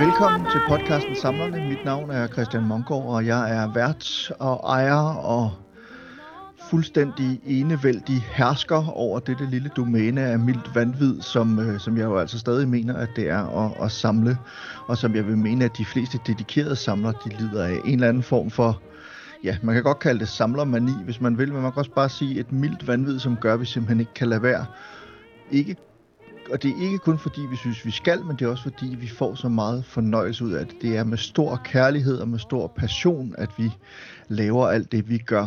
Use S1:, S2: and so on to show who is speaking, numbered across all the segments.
S1: velkommen til podcasten Samlerne. Mit navn er Christian Mongård, og jeg er vært og ejer og fuldstændig enevældig hersker over dette lille domæne af mildt vanvid, som, øh, som jeg jo altså stadig mener, at det er at, at samle, og som jeg vil mene, at de fleste dedikerede samlere, de lider af en eller anden form for, ja, man kan godt kalde det samlermani, hvis man vil, men man kan også bare sige et mildt vanvid, som gør, at vi simpelthen ikke kan lade være. Ikke og det er ikke kun fordi, vi synes, vi skal, men det er også fordi, vi får så meget fornøjelse ud af det. Det er med stor kærlighed og med stor passion, at vi laver alt det, vi gør.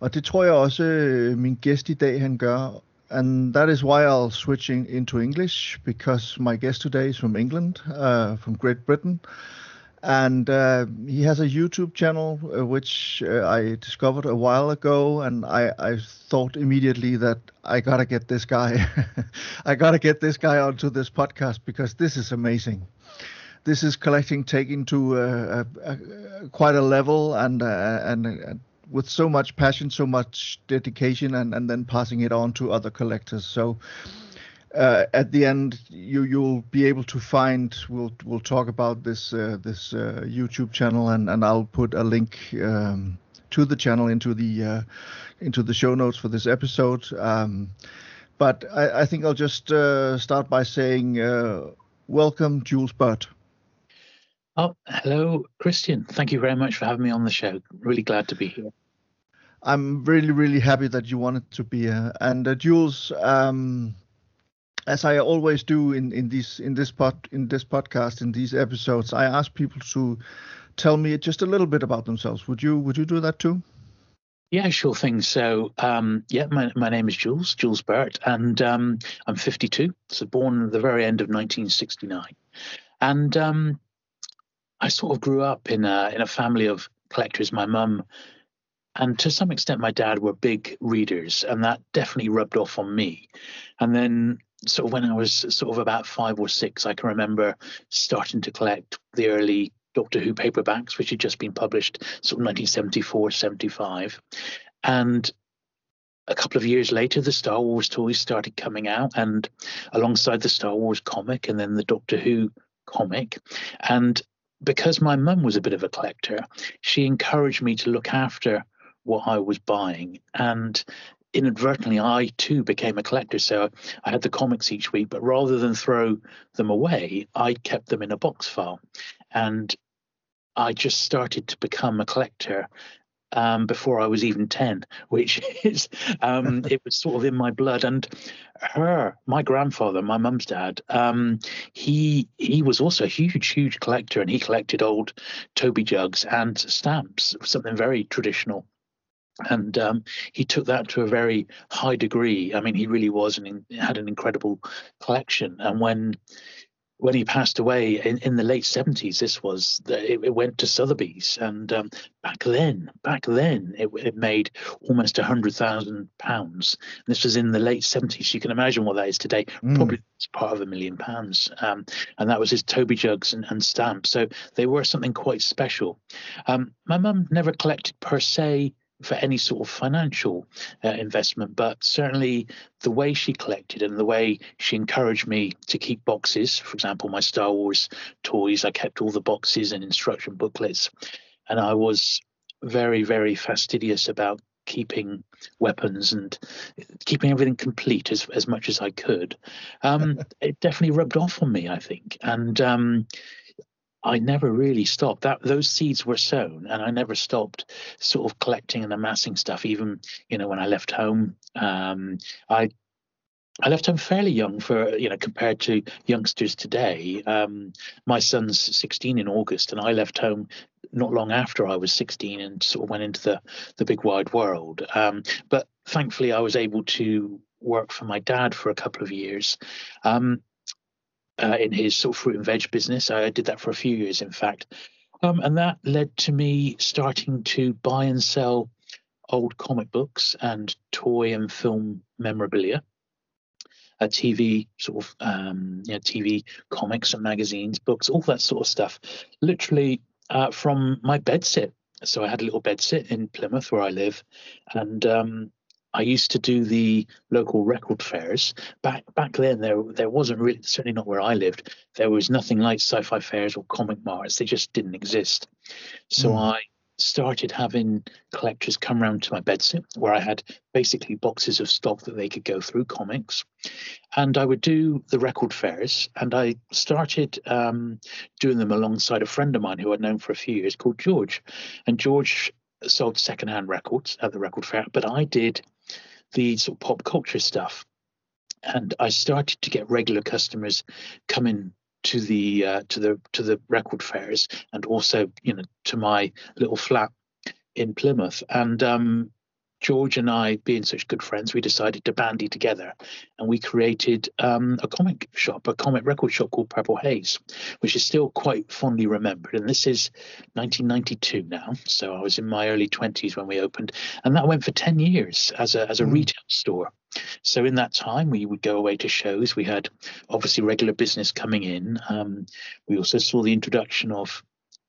S1: Og det tror jeg også, øh, min gæst i dag, han gør. And that is why I'll switching into English, because my guest today is from England, uh, from Great Britain. And uh, he has a YouTube channel uh, which uh, I discovered a while ago, and I, I thought immediately that I gotta get this guy, I gotta get this guy onto this podcast because this is amazing. This is collecting taken to uh, a, a, quite a level and uh, and. Uh, with so much passion, so much dedication, and, and then passing it on to other collectors. So, uh, at the end you you'll be able to find we'll we'll talk about this uh, this uh, YouTube channel and and I'll put a link um, to the channel into the uh, into the show notes for this episode. Um, but I, I, think I'll just uh, start by saying uh, welcome Jules Burt.
S2: Oh hello Christian. Thank you very much for having me on the show. Really glad to be here.
S1: I'm really really happy that you wanted to be here. And Jules um, as I always do in in these in this pod in this podcast in these episodes, I ask people to tell me just a little bit about themselves. Would you would you do that too?
S2: Yeah, sure thing. So, um, yeah, my, my name is Jules, Jules Burt, and um, I'm 52. So, born at the very end of 1969. And um, I sort of grew up in a, in a family of collectors. My mum and to some extent, my dad were big readers, and that definitely rubbed off on me. And then of when I was sort of about five or six, I can remember starting to collect the early Doctor Who paperbacks, which had just been published sort of 1974, 75. And a couple of years later, the Star Wars toys started coming out, and alongside the Star Wars comic, and then the Doctor Who comic. And because my mum was a bit of a collector, she encouraged me to look after what I was buying. And inadvertently I too became a collector. So I had the comics each week, but rather than throw them away, I kept them in a box file. And I just started to become a collector um, before I was even 10, which is, um, it was sort of in my blood. And her, my grandfather, my mum's dad, um, he he was also a huge, huge collector and he collected old Toby jugs and stamps, something very traditional and um, he took that to a very high degree. I mean, he really was and had an incredible collection. And when when he passed away in, in the late 70s, this was the, it, it, went to Sotheby's, and um, back then, back then, it, it made almost a hundred thousand pounds. This was in the late 70s. You can imagine what that is today. Mm. Probably it's part of a million pounds. Um, and that was his Toby jugs and, and, stamps. So they were something quite special. Um, my mum never collected per se for any sort of financial uh, investment, but certainly the way she collected and the way she encouraged me to keep boxes, for example, my Star Wars toys, I kept all the boxes and instruction booklets, and I was very, very fastidious about keeping weapons and keeping everything complete as as much as I could. Um, it definitely rubbed off on me, I think, and um, I never really stopped. That those seeds were sown, and I never stopped sort of collecting and amassing stuff. Even you know when I left home, um, I I left home fairly young for you know compared to youngsters today. Um, my son's 16 in August, and I left home not long after I was 16 and sort of went into the the big wide world. Um, but thankfully, I was able to work for my dad for a couple of years. Um, uh, in his sort of fruit and veg business. I did that for a few years, in fact. Um, and that led to me starting to buy and sell old comic books and toy and film memorabilia, TV sort of um, you know, TV comics and magazines, books, all that sort of stuff. Literally uh, from my bedsit so I had a little bed sit in Plymouth where I live, and um, I used to do the local record fairs. Back back then, there there wasn't really certainly not where I lived. There was nothing like sci-fi fairs or comic marts. They just didn't exist. So mm. I started having collectors come round to my bedsit where I had basically boxes of stock that they could go through comics. And I would do the record fairs. And I started um, doing them alongside a friend of mine who I'd known for a few years called George. And George sold secondhand records at the record fair, but I did the sort of pop culture stuff. And I started to get regular customers coming to the uh, to the to the record fairs and also you know to my little flat in Plymouth and um, George and I, being such good friends, we decided to bandy together and we created um, a comic shop, a comic record shop called Purple Haze, which is still quite fondly remembered. And this is 1992 now. So I was in my early 20s when we opened. And that went for 10 years as a, as a mm. retail store. So in that time, we would go away to shows. We had obviously regular business coming in. Um, we also saw the introduction of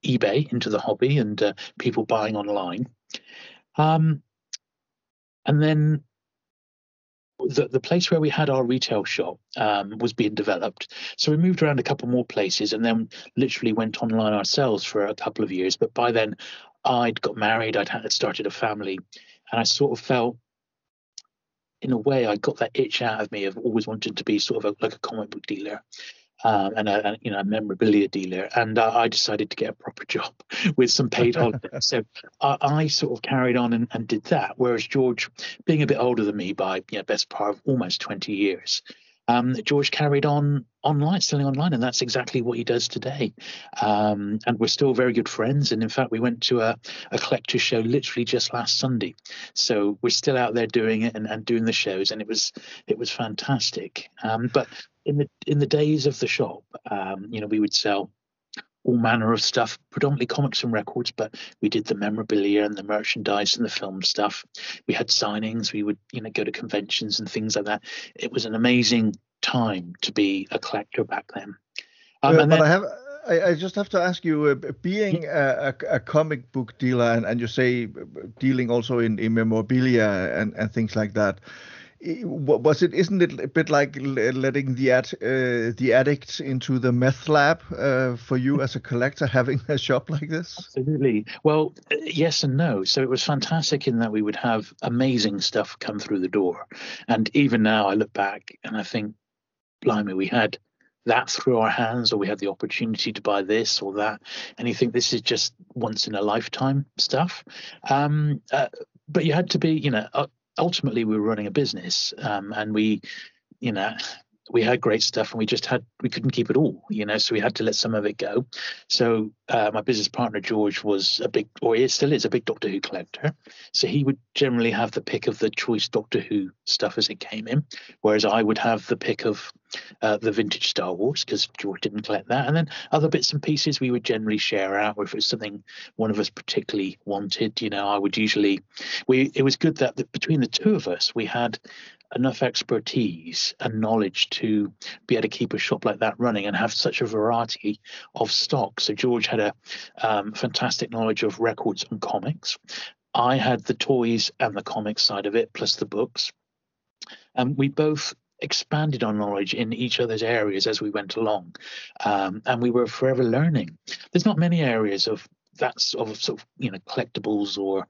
S2: eBay into the hobby and uh, people buying online. Um, and then the, the place where we had our retail shop um, was being developed. So we moved around a couple more places and then literally went online ourselves for a couple of years. But by then, I'd got married, I'd had started a family, and I sort of felt in a way, I got that itch out of me of always wanting to be sort of a, like a comic book dealer. Um, and a, you know a memorabilia dealer, and uh, I decided to get a proper job with some paid holidays. so I, I, sort of carried on and, and, did that. Whereas George, being a bit older than me by best part of almost twenty years, um, George carried on online, selling online, and that's exactly what he does today. Um, and we're still very good friends. And in fact, we went to a, a collector's show literally just last Sunday. So we're still out there doing it and, and doing the shows, and it was it was fantastic. Um, but in the in the days of the shop, um, you know, we would sell all manner of stuff, predominantly comics and records, but we did the memorabilia and the merchandise and the film stuff. We had signings. We would, you know, go to conventions and things like that. It was an amazing time to be a collector back then.
S1: Um, uh, but then, I have. I, I, just have to ask you, uh, being a, a, a, comic book dealer, and, and you say dealing also in, in memorabilia and, and things like that was it isn't it a bit like letting the ad, uh, the addicts into the meth lab uh, for you as a collector having a shop like this?
S2: Absolutely. Well yes and no. So it was fantastic in that we would have amazing stuff come through the door. And even now i look back and i think blimey we had that through our hands or we had the opportunity to buy this or that. And you think this is just once in a lifetime stuff. Um, uh, but you had to be you know uh, ultimately we were running a business um, and we you know we had great stuff and we just had we couldn't keep it all you know so we had to let some of it go. So uh, my business partner george was a big or he still is a big doctor who collector. So he would generally have the pick of the choice doctor who stuff as it came in whereas i would have the pick of uh, the vintage star wars because george didn't collect that and then other bits and pieces we would generally share out or if it was something one of us particularly wanted you know i would usually we it was good that the, between the two of us we had enough expertise and knowledge to be able to keep a shop like that running and have such a variety of stock. So George had a um, fantastic knowledge of records and comics. I had the toys and the comics side of it, plus the books. And we both expanded our knowledge in each other's areas as we went along. Um, and we were forever learning. There's not many areas of that's of sort of you know collectibles or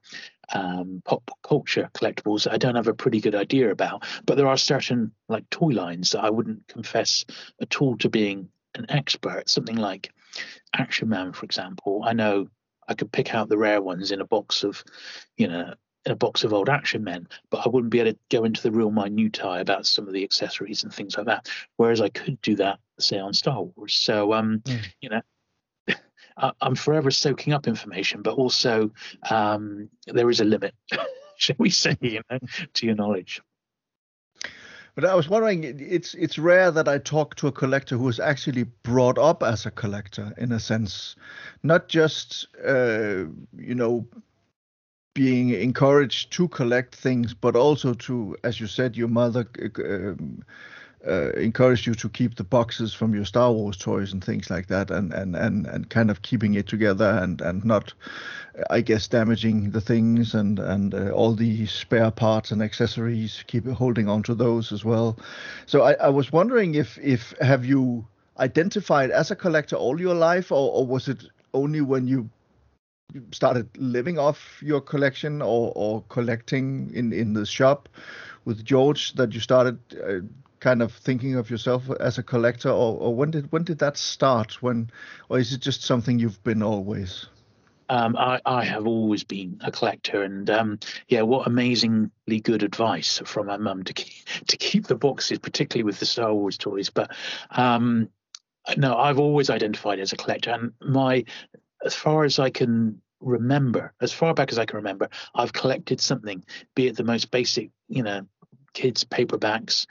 S2: um, pop culture collectibles I don't have a pretty good idea about. But there are certain like toy lines that I wouldn't confess at all to being an expert. Something like Action Man, for example. I know I could pick out the rare ones in a box of, you know, a box of old action men, but I wouldn't be able to go into the real minutiae about some of the accessories and things like that. Whereas I could do that, say, on Star Wars. So, um, mm. you know, I'm forever soaking up information, but also um, there is a limit, shall we say, you know, to your knowledge.
S1: But I was wondering, it's it's rare that I talk to a collector who is actually brought up as a collector, in a sense, not just uh, you know being encouraged to collect things, but also to, as you said, your mother. Uh, uh, encouraged you to keep the boxes from your Star Wars toys and things like that, and and and, and kind of keeping it together and and not, I guess, damaging the things and and uh, all the spare parts and accessories. Keep holding on to those as well. So I, I was wondering if if have you identified as a collector all your life, or, or was it only when you started living off your collection or, or collecting in, in the shop with George that you started uh, kind of thinking of yourself as a collector, or, or when did when did that start? When, or is it just something you've been always?
S2: Um, I, I, have always been a collector, and um, yeah, what amazingly good advice from my mum to keep to keep the boxes, particularly with the Star Wars toys. But um, no, I've always identified as a collector, and my as far as I can remember, as far back as I can remember, I've collected something, be it the most basic, you know, kids paperbacks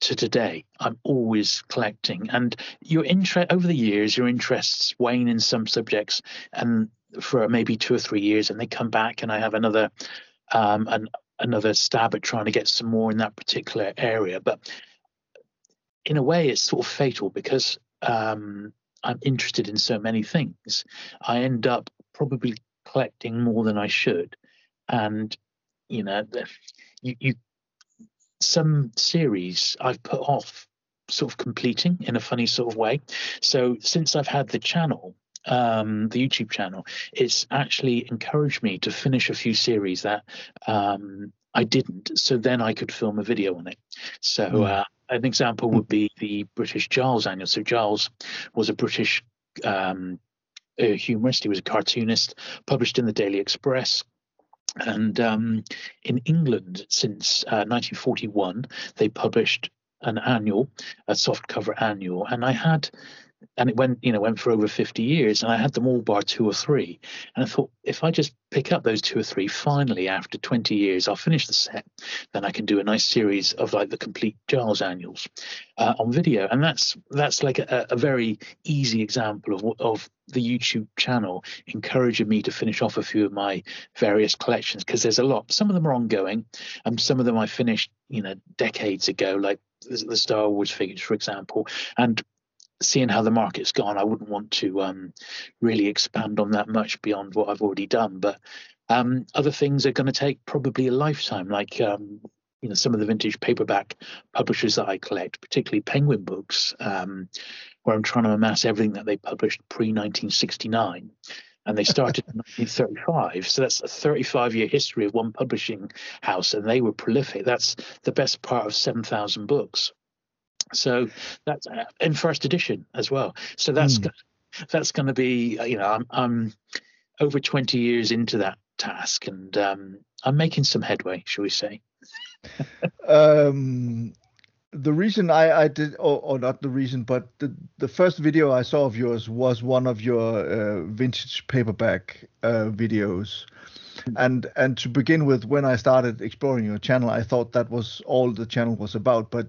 S2: to today. I'm always collecting, and your interest over the years, your interests wane in some subjects, and for maybe two or three years, and they come back, and I have another, um, an, another stab at trying to get some more in that particular area. But in a way, it's sort of fatal because um, I'm interested in so many things. I end up probably collecting more than I should, and you know, you, you some series I've put off sort of completing in a funny sort of way. So since I've had the channel, um, the YouTube channel, it's actually encouraged me to finish a few series that um, I didn't. So then I could film a video on it. So mm. uh, an example would be the British Giles annual. So Giles was a British um, a humorist. He was a cartoonist, published in the Daily Express. And um, in England, since uh, 1941, they published an annual, a soft cover annual, and I had and it went you know went for over 50 years and i had them all bar two or three. And i thought if i just pick up those two or three finally after 20 years i'll finish the set. Then i can do a nice series of like the complete giles annuals uh, on video. And that's that's like a, a very easy example of of the youtube channel encouraging me to finish off a few of my various collections because there's a lot. Some of them are ongoing and some of them i finished you know decades ago like the Star Wars figures, for example, and seeing how the market's gone, I wouldn't want to um, really expand on that much beyond what I've already done. But um, other things are going to take probably a lifetime, like um, you know some of the vintage paperback publishers that I collect, particularly Penguin Books, um, where I'm trying to amass everything that they published pre 1969. And they started in 1935. So that's a 35 year history of one publishing house, and they were prolific. That's the best part of 7,000 books. So that's uh, in first edition as well. So that's mm. that's going to be uh, you know I'm I'm over 20 years into that task and um, I'm making some headway, shall we say?
S1: um, the reason I, I did, or, or, not the reason, but the, the first video I saw of yours was one of your uh, vintage paperback uh, videos. And and to begin with, when I started exploring your channel, I thought that was all the channel was about. But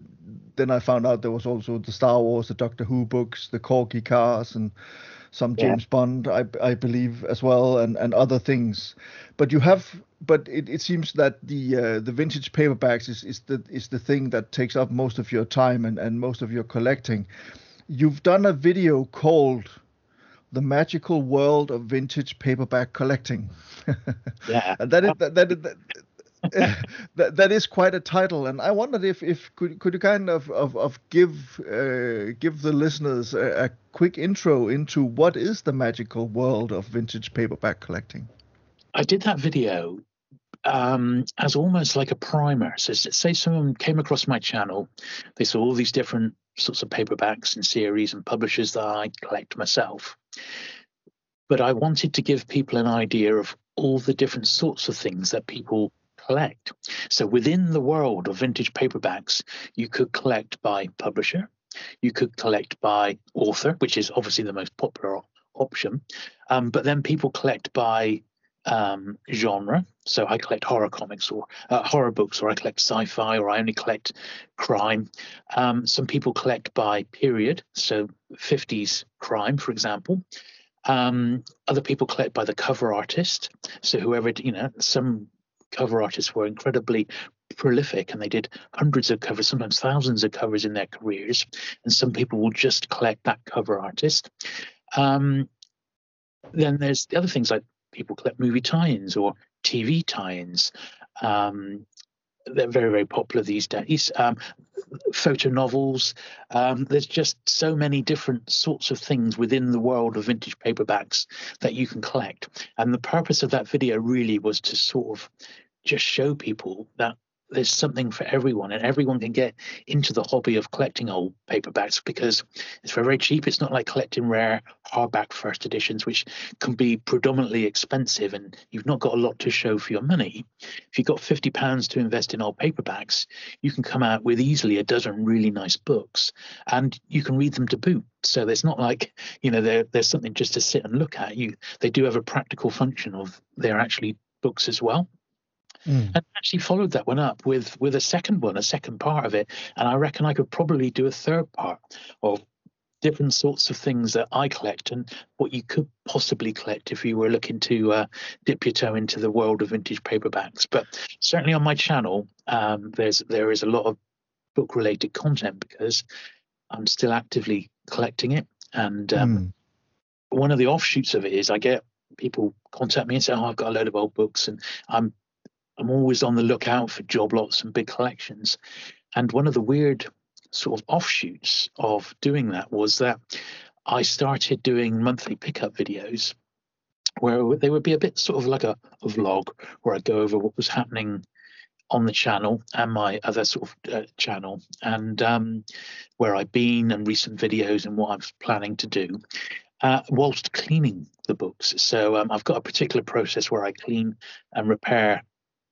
S1: then I found out there was also the Star Wars, the Doctor Who books, the Corgi cars, and some James yeah. Bond, I, I believe, as well, and, and other things. But you have, but it, it seems that the uh, the vintage paperbacks is, is the is the thing that takes up most of your time and, and most of your collecting. You've done a video called "The Magical World of Vintage Paperback Collecting."
S2: Yeah,
S1: and that is that, that, that that, that is quite a title, and I wondered if, if could could you kind of of, of give uh, give the listeners a, a, quick intro into what is the magical world of vintage paperback collecting.
S2: I did that video um, as almost like a primer. So say someone came across my channel, they saw all these different sorts of paperbacks and series and publishers that I collect myself. But I wanted to give people an idea of all the different sorts of things that people collect. So within the world of vintage paperbacks, you could collect by publisher, you could collect by author, which is obviously the most popular option, um, but then people collect by um, genre. So I collect horror comics or uh, horror books, or I collect sci-fi, or I only collect crime. Um, some people collect by period, so 50s crime, for example. Um, other people collect by the cover artist. So whoever, you know, some cover artists were incredibly prolific and they did hundreds of covers, sometimes thousands of covers in their careers. And some people will just collect that cover artist. Um, then there's the other things like people collect movie tie-ins or TV tie-ins. Um, they're very very popular these days. Um, photo novels. Um, there's just so many different sorts of things within the world of vintage paperbacks that you can collect. And the purpose of that video really was to sort of just show people that there's something for everyone and everyone can get into the hobby of collecting old paperbacks because it's very, cheap. It's not like collecting rare hardback first editions which can be predominantly expensive and you've not got a lot to show for your money. If you've got 50 pounds to invest in old paperbacks you can come out with easily a dozen really nice books and you can read them to boot. So it's not like you know there's something just to sit and look at. You they do have a practical function of they're actually books as well Mm. And actually followed that one up with with a second one, a second part of it. And I reckon I could probably do a third part of different sorts of things that I collect and what you could possibly collect if you were looking to uh, dip your toe into the world of vintage paperbacks. But certainly on my channel, um, there's there is a lot of book related content because I'm still actively collecting it. And um, mm. one of the offshoots of it is I get people contact me and say, "Oh, I've got a load of old books," and I'm I'm always on the lookout for job lots and big collections. And one of the weird sort of offshoots of doing that was that I started doing monthly pickup videos where they would be a bit sort of like a, a vlog where I'd go over what was happening on the channel and my other sort of uh, channel and um, where I've been and recent videos and what I'm planning to do uh, whilst cleaning the books. So um, I've got a particular process where I clean and repair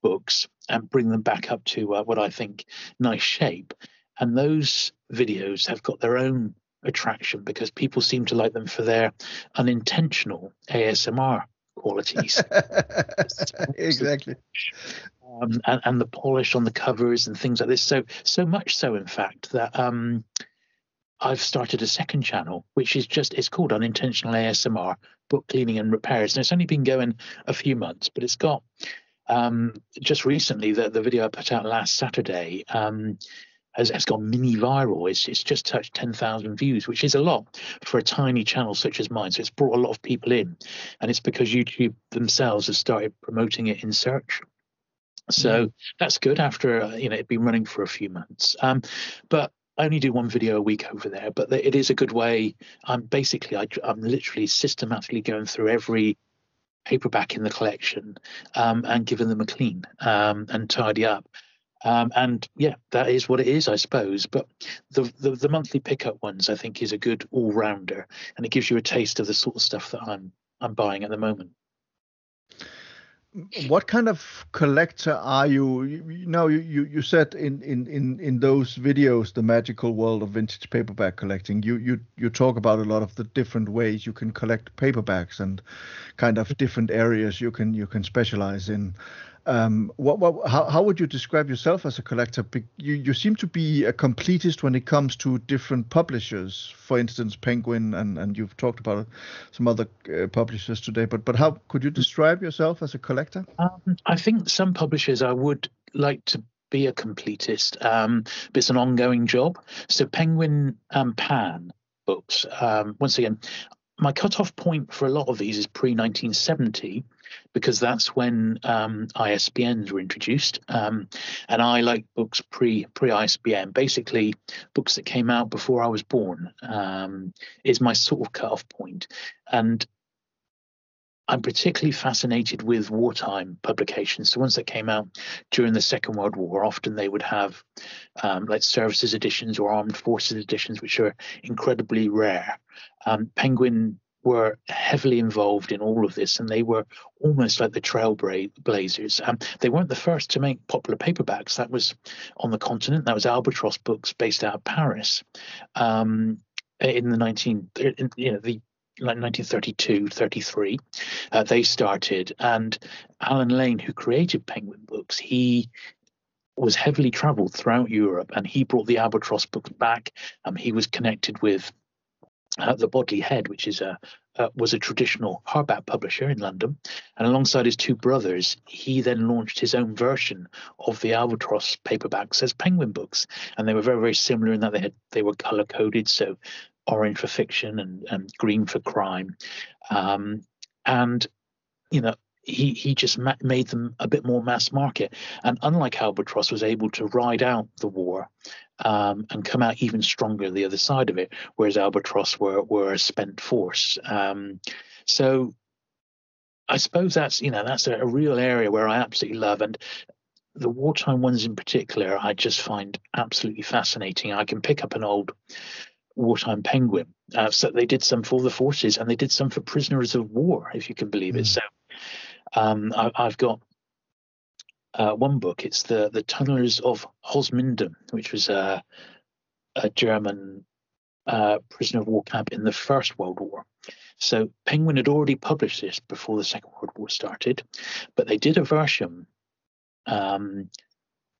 S2: books and bring them back up to uh, what I think nice shape. And those videos have got their own attraction because people seem to like them for their unintentional ASMR qualities.
S1: exactly.
S2: Um, and, and, the polish on the covers and things like this. So so much so, in fact, that um, I've started a second channel, which is just it's called Unintentional ASMR Book Cleaning and Repairs, and it's only been going a few months, but it's got um, just recently, the, the video I put out last Saturday um, has, has gone mini viral. It's, it's just touched 10,000 views, which is a lot for a tiny channel such as mine. So it's brought a lot of people in. And it's because YouTube themselves have started promoting it in search. So mm. that's good after, uh, you know, it'd been running for a few months. Um, but I only do one video a week over there, but it is a good way. I'm basically, I, I'm literally systematically going through every paperback in the collection um, and given them a clean um, and tidy up. Um, and yeah, that is what it is, I suppose. But the, the, the monthly pickup ones, I think, is a good all rounder, and it gives you a taste of the sort of stuff that I'm I'm buying at the moment
S1: what kind of collector are you? You, you you, you said in, in, in, in those videos, the magical world of vintage paperback collecting. You you you talk about a lot of the different ways you can collect paperbacks and kind of different areas you can you can specialize in. Um, what, what, how, how would you describe yourself as a collector? You, you seem to be a completist when it comes to different publishers. For instance, Penguin, and, and you've talked about some other uh, publishers today. But but how could you describe yourself as a collector?
S2: Um, I think some publishers I would like to be a completist, um, but it's an ongoing job. So Penguin and Pan books. Um, once again, my cutoff point for a lot of these is pre 1970 because that's when um, ISBNs were introduced. Um, and I like books pre pre ISBN. Basically, books that came out before I was born um, is my sort of cutoff point. And I'm particularly fascinated with wartime publications. So ones that came out during the Second World War, often they would have um, like services editions or armed forces editions, which are incredibly rare. Um, Penguin were heavily involved in all of this, and they were almost like the trailblazers. Um, they weren't the first to make popular paperbacks. That was on the continent. That was Albatross Books, based out of Paris, um, in the 19, in, you know, the like 1932, 33, uh, they started. And Allen Lane, who created Penguin Books, he was heavily traveled throughout Europe and he brought the Albatross books back. Um, he was connected with uh, the Bodley Head, which is a uh, was a traditional hardback publisher in London, and alongside his two brothers, he then launched his own version of the Albatross paperbacks as Penguin books, and they were very very similar in that they had they were color coded, so orange for fiction and, and green for crime, um, and you know he he just ma- made them a bit more mass market. And unlike Albatross, was able to ride out the war um, and come out even stronger the other side of it, whereas Albatross were were a spent force. Um, so I suppose that's you know that's a, a real area where I absolutely love and. The wartime ones in particular, I just find absolutely fascinating. I can pick up an old wartime penguin. Uh, so they did some for the forces and they did some for prisoners of war, if you can believe it. Mm. So um, I, have got uh, one book. It's the the Tunnelers of Holzminden, which was a, a German uh, prisoner of war camp in the First World War. So Penguin had already published this before the Second World War started, but they did a version um,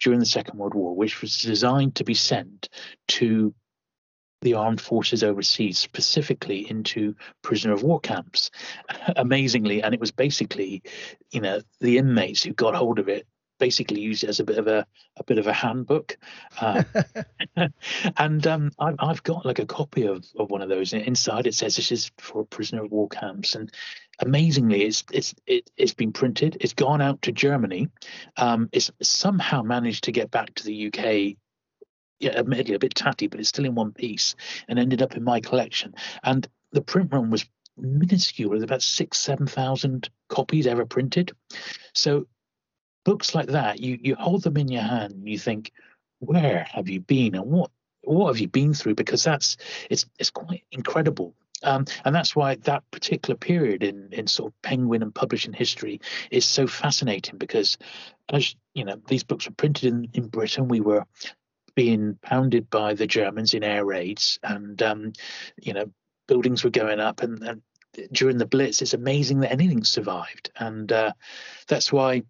S2: during the Second World War, which was designed to be sent to the armed forces overseas, specifically into prisoner of war camps, amazingly. And it was basically, you know, the inmates who got hold of it basically used it as a bit of a a bit of a handbook. Uh, and um, I, I've got like a copy of, of one of those. Inside it says this is for prisoner of war camps, and amazingly, it's it's it, it's been printed. It's gone out to Germany. Um, it's somehow managed to get back to the UK yeah, admittedly a bit tatty, but it's still in one piece and ended up in my collection. And the print run was minuscule, There's about six, seven thousand copies ever printed. So books like that, you you hold them in your hand and you think, where have you been and what what have you been through? Because that's it's it's quite incredible. Um, and that's why that particular period in, in sort of penguin and publishing history is so fascinating because as you know these books were printed in, in britain we were being pounded by the Germans in air raids, and um, you know buildings were going up, and, and, during the Blitz, it's amazing that anything survived, and uh, that's why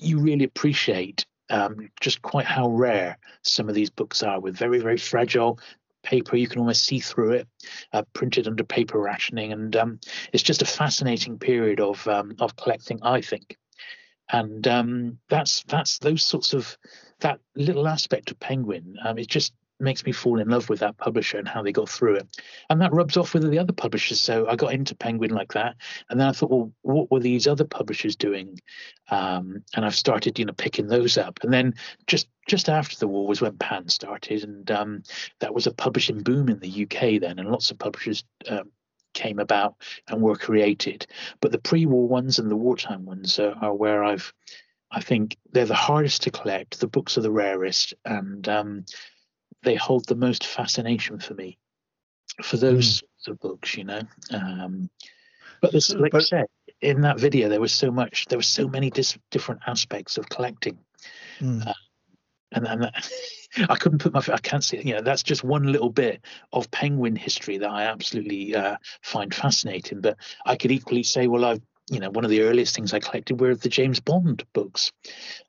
S2: you really appreciate um, just quite how rare some of these books are, with very very fragile paper you can almost see through it uh, printed under paper rationing. And um, it's just a fascinating period of um, of collecting i think. And um, that's that's those sorts of that little aspect of Penguin. Um, it just makes me fall in love with that publisher and how they got through it, and that rubs off with the other publishers. So I got into Penguin like that, and then I thought, well, what were these other publishers doing? Um, and I've started, you know, picking those up. And then just just after the war was when Pan started, and um, that was a publishing boom in the UK then, and lots of publishers um, came about and were created. But the pre-war ones and the wartime ones are, are where I've, I think they're the hardest to collect. The books are the rarest, and um, they hold the most fascination for me for those mm. sorts of books, you know. Um, but this, like but, I said, in that video, there was so much. There were so many dis- different aspects of collecting, mm. uh, and, and that, I couldn't put my I can't see you know that's just one little bit of penguin history that I absolutely uh, find fascinating. But I could equally say, well, I've you know one of the earliest things I collected were the James Bond books.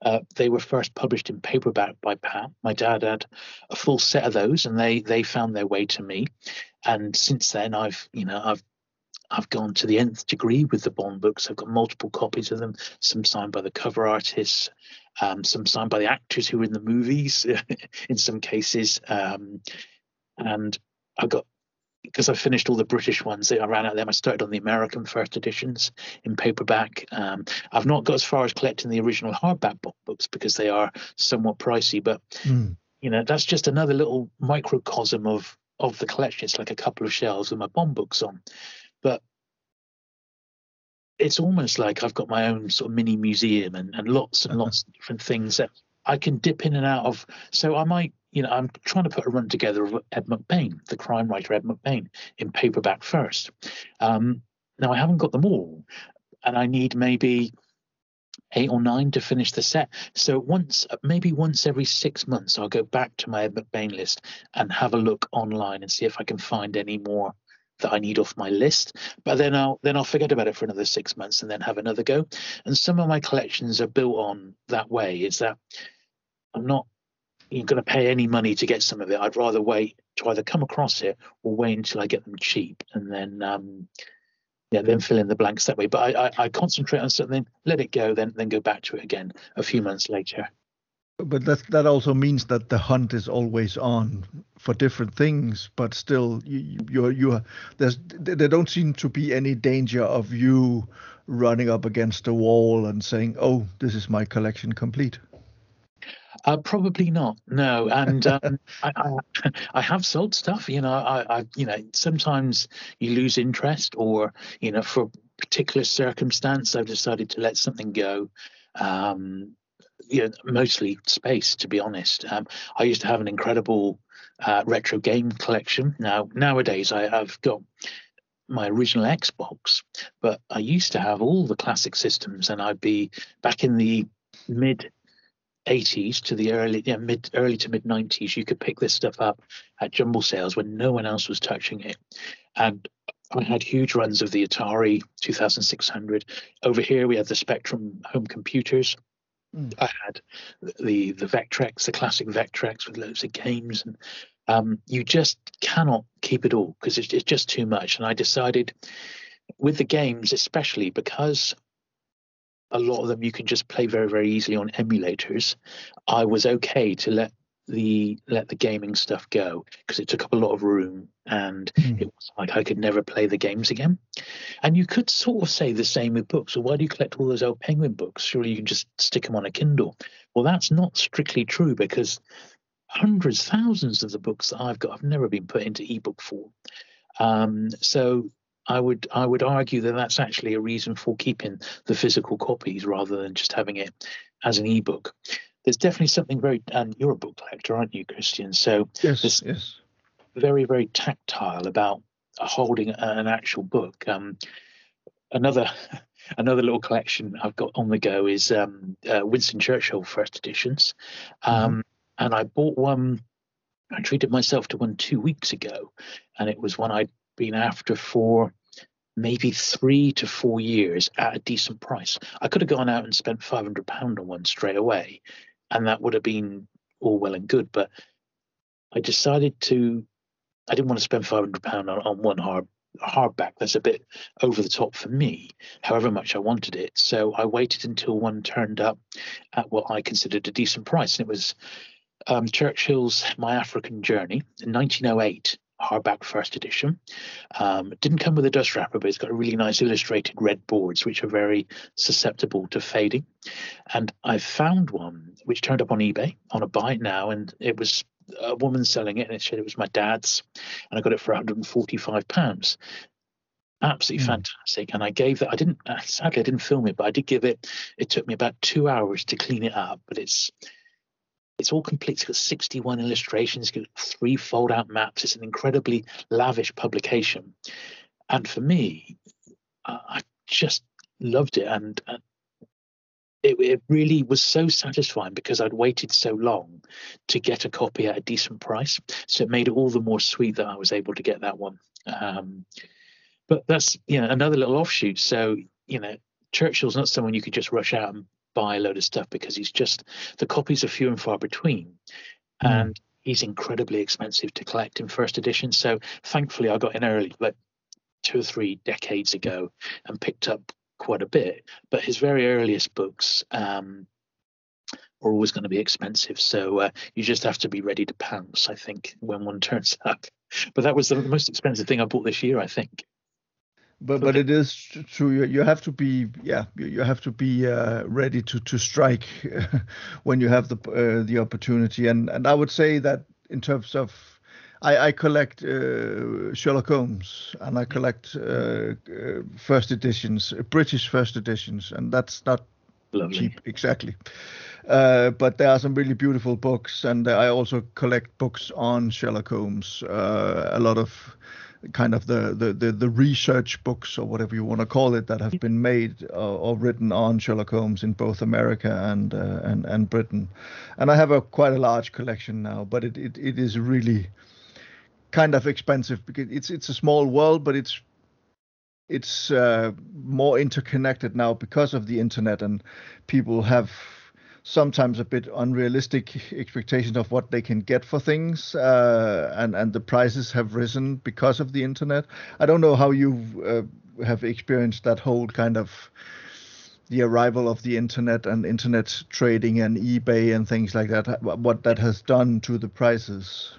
S2: Uh, they were first published in paperback by Pan. My dad had a full set of those, and they they found their way to me. And since then, I've you know I've I've gone to the nth degree with the Bond books. I've got multiple copies of them, some signed by the cover artists, um, some signed by the actors who were in the movies in some cases. Um, and I've got because I finished all the British ones, I ran out of them. I started on the American first editions in paperback. Um, I've not got as far as collecting the original hardback books because they are somewhat pricey, but mm. you know that's just another little microcosm of of the collection. It's like a couple of shelves with my Bond books on but it's almost like I've got my own sort of mini museum and, and lots and lots of different things that I can dip in and out of. So I might, you know, I'm trying to put a run together of Ed McBain, the crime writer Ed McBain, in paperback first. Um, now I haven't got them all, and I need maybe eight or nine to finish the set. So once, maybe once every six months, I'll go back to my Ed McBain list and have a look online and see if I can find any more that I need off my list. But then I'll then I'll forget about it for another six months and then have another go. And some of my collections are built on that way. Is that I'm not you're going to pay any money to get some of it. I'd rather wait to either come across it or wait until I get them cheap and then um, yeah, then fill in the blanks that way. But I, I, I concentrate on something, let it go, then then go back to it again a few months later.
S1: But that that also means that the hunt is always on for different things, but still you you you there's there don't seem to be any danger of you running up against a wall and saying, "Oh, this is my collection complete."
S2: Uh, probably not. No, and um, I, I, I, have sold stuff. You know, I, I, you know, sometimes you lose interest, or you know, for a particular circumstance, I've decided to let something go. Um, you know, mostly space, to be honest. Um, I used to have an incredible uh, retro game collection. Now, nowadays, I, I've got my original Xbox, but I used to have all the classic systems, and I'd be back in the mid 80s to the early yeah, mid early to mid 90s you could pick this stuff up at jumble sales when no one else was touching it. And I had huge runs of the Atari 2600 over here we had the Spectrum home computers. Mm. I had the the Vectrex the classic Vectrex with loads of games. And um, you just cannot keep it all because it's, it's just too much. And I decided with the games especially because a lot of them you can just play very very easily on emulators i was okay to let the let the gaming stuff go because it took up a lot of room and mm. it was like I could never play the games again. And you could sort of say the same with books. So why do you collect all those old Penguin books? Surely you can just stick them on a Kindle. Well, that's not strictly true because hundreds, thousands of the books that I've got have never been put into ebook form. Um, so I would I would argue that that's actually a reason for keeping the physical copies rather than just having it as an ebook. There's definitely something very and you're a book collector, aren't you, Christian? So
S1: yes, yes,
S2: very very tactile about holding an actual book. Um, another another little collection I've got on the go is um, uh, Winston Churchill first editions, um, mm-hmm. and I bought one. I treated myself to one two weeks ago, and it was one I'd been after for maybe three to four years at a decent price. I could have gone out and spent five hundred pound on one straight away, and that would have been all well and good. But I decided to. I didn't want to spend five hundred pound on, on one hard hardback. That's a bit over the top for me. However much I wanted it, so I waited until one turned up at what I considered a decent price, and it was um, Churchill's My African Journey in 1908 hardback first edition. Um, it didn't come with a dust wrapper, but it's got a really nice illustrated red boards, which are very susceptible to fading. And I found one which turned up on eBay on a buy now, and it was a woman selling it, and it said it was my dad's, and I got it for 145 pounds. Absolutely mm. fantastic. And I gave that. I didn't. Sadly, I didn't film it, but I did give it. It took me about two hours to clean it up, but it's it's all complete. It's got 61 illustrations, it's got three fold out maps. It's an incredibly lavish publication. And for me, I just loved it. And, it, it, really was so satisfying because I'd waited so long to get a copy at a decent price. So it made it all the more sweet that I was able to get that one. Um, but that's you know another little offshoot. So you know Churchill's not someone you could just rush out and buy a load of stuff because he's just the copies are few and far between, mm. and he's incredibly expensive to collect in first edition. So thankfully, I got in early, like two or three decades ago, and picked up quite a bit. But his very earliest books um, are always going to be expensive, so uh, you just have to be ready to pounce. I think when one turns up. But that was the most expensive thing I bought this year. I think
S1: but but it is true. You, you have to be yeah you, you have to be uh, ready to to strike when you have the uh, the opportunity. And and I would say that in terms of I, I collect uh, Sherlock Holmes and I collect uh, uh, first editions British first editions and that's not
S2: Lovely.
S1: cheap exactly. Uh, but there are some really beautiful books and I also collect books on Sherlock Holmes a lot of kind of the, the, the, the, research books or whatever you want to call it that have been made uh, or written on Sherlock Holmes in both America and uh, and and Britain, and I have a quite a large collection now, but it, it, it is really kind of expensive because it's it's a small world, but it's it's uh, more interconnected now because of the internet and people have sometimes a bit unrealistic expectations of what they can get for things, uh, and and the prices have risen because of the internet. I don't know how you uh, have experienced that whole kind of the arrival of the internet and internet trading and eBay and things like that. What that has done to the prices.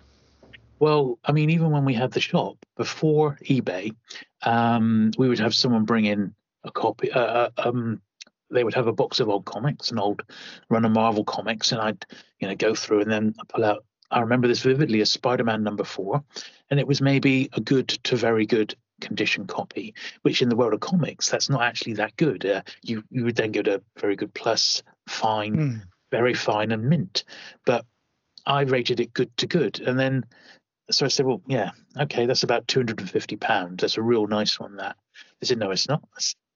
S2: Well, I mean, even when we had the shop before eBay, um, we would have someone bring in a copy. Uh, uh um, they would have a box of old comics, an old run of Marvel comics, and I'd you know go through and then pull out. I remember this vividly as Spider-Man number four, and it was maybe a good to very good condition copy, which in the world of comics, that's not actually that good. Uh, you you would then go to very good plus, fine, mm. very fine, and mint. But I rated it good to good, and then so I said, well, yeah, okay, that's about two hundred and fifty pounds. That's a real nice one. That they said, no, it's not.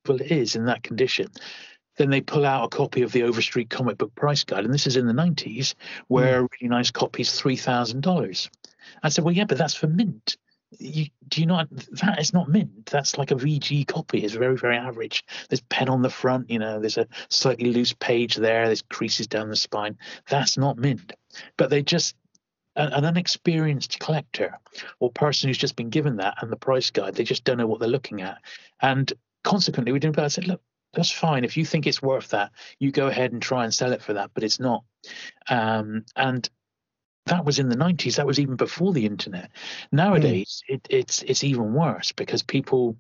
S2: Well, it is in that condition. Then they pull out a copy of the Overstreet comic book price guide, and this is in the nineties, where mm. a really nice copy is three thousand dollars. I said, well, yeah, but that's for mint. You, do you not that is not mint that's like a vg copy it's very very average there's pen on the front you know there's a slightly loose page there there's creases down the spine that's not mint but they just an unexperienced collector or person who's just been given that and the price guide, they just don't know what they're looking at. And consequently, we didn't. I said, look, that's fine. If you think it's worth that, you go ahead and try and sell it for that, but it's not. Um, and that was in the 90s. That was even before the internet. Nowadays, mm. it, it's it's even worse because people,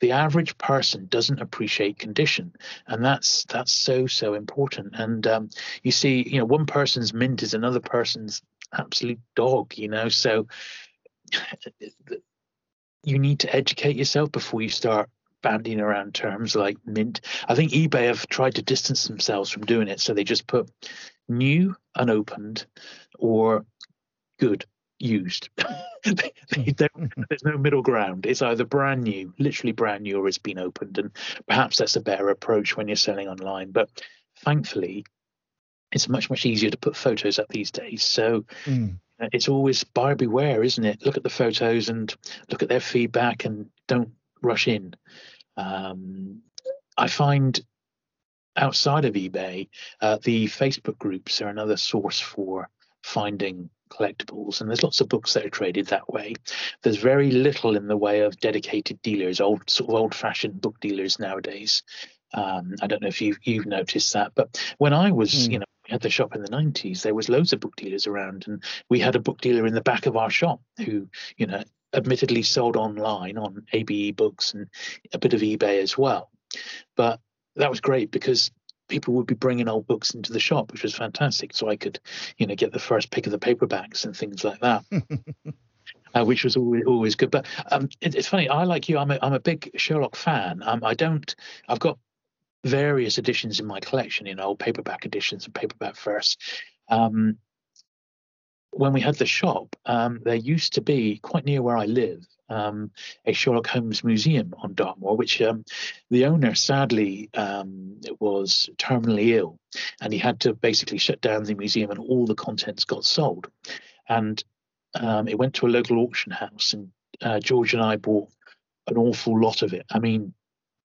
S2: the average person, doesn't appreciate condition, and that's that's so so important. And um, you see, you know, one person's mint is another person's absolute dog, you know. So you need to educate yourself before you start bandying around terms like mint. I think eBay have tried to distance themselves from doing it, so they just put new, unopened, or good used. they, they there's no middle ground. It's either brand new, literally brand new, or it's been opened, and perhaps that's a better approach when you're selling online. But thankfully, it's much much easier to put photos up these days. So mm. it's always buyer beware, isn't it? Look at the photos and look at their feedback, and don't rush in. Um, I find outside of eBay, uh, the Facebook groups are another source for finding collectibles, and there's lots of books that are traded that way. There's very little in the way of dedicated dealers, old sort of old-fashioned book dealers nowadays. Um, I don't know if you've you've noticed that, but when I was, mm. you know, at the shop in the 90s, there was loads of book dealers around, and we had a book dealer in the back of our shop who, you know, admittedly sold online on ABE books and a bit of eBay as well. But that was great because people would be bringing old books into the shop, which was fantastic. So I could, you know, get the first pick of the paperbacks and things like that. uh, which was always, always good. But um, it, it's funny. I like you. I'm a, I'm a big Sherlock fan. Um, I don't. I've got various editions in my collection, you know, paperback editions and paperback first. Um, when we had the shop, um, there used to be quite near where I live um, a Sherlock Holmes museum on Dartmoor, which um, the owner sadly um, was terminally ill, and he had to basically shut down the museum, and all the contents got sold. And um, it went to a local auction house, and uh, George and I bought an awful lot of it. I mean,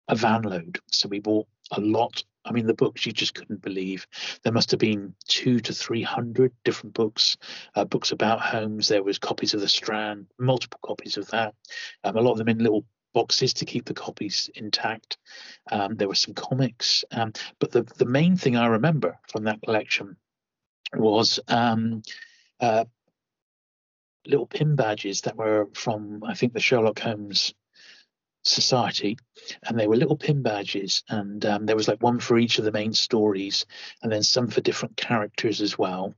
S2: a van load. So we bought a lot. I mean, the books you just couldn't believe. There must have been two to three hundred different books, uh, books about Holmes. There was copies of The Strand, multiple copies of that. Um, a lot of them in little boxes to keep the copies intact. Um, there were some comics, um, but the the main thing I remember from that collection was um, uh, little pin badges that were from I think the Sherlock Holmes society and they were little pin badges and um, there was like one for each of the main stories and then some for different characters as well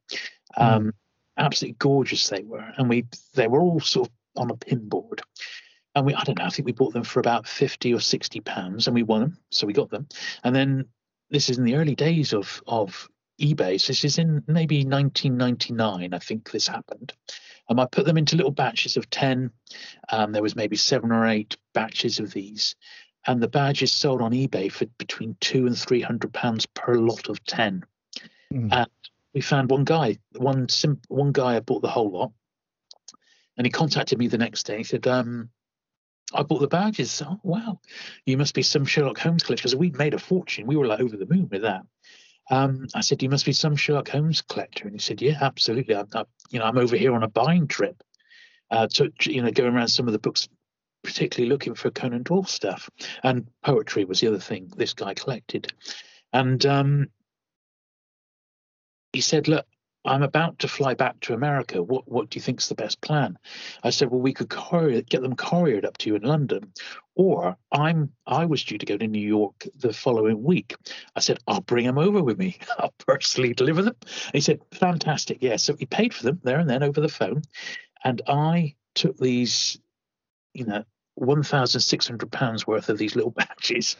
S2: hmm. um, mm. absolutely gorgeous they were and we they were all sort of on a pin board and we i don't know i think we bought them for about 50 or 60 pounds and we won them so we got them and then this is in the early days of of ebay so this is in maybe 1999 i think this happened um, I put them into little batches of 10. Um, there was maybe seven or eight batches of these. And the badges sold on eBay for between two and three hundred pounds per lot of 10. Mm. And we found one guy, one sim- one guy had bought the whole lot. And he contacted me the next day. He said, um, I bought the badges. Oh, wow. You must be some Sherlock Holmes collector. Because we made a fortune. We were like over the moon with that. Um, I said, "You must be some Sherlock Holmes collector," and he said, "Yeah, absolutely. I, I, you know, I'm over here on a buying trip, uh, to you know, going around some of the books, particularly looking for Conan Doyle stuff, and poetry was the other thing this guy collected." And um, he said, "Look, I'm about to fly back to America. What what do you think's the best plan? I said, well, we could courier, get them couriered up to you in London, or I'm I was due to go to New York the following week. I said, I'll bring them over with me. I'll personally deliver them. And he said, fantastic. Yeah. So he paid for them there and then over the phone, and I took these, you know, one thousand six hundred pounds worth of these little badges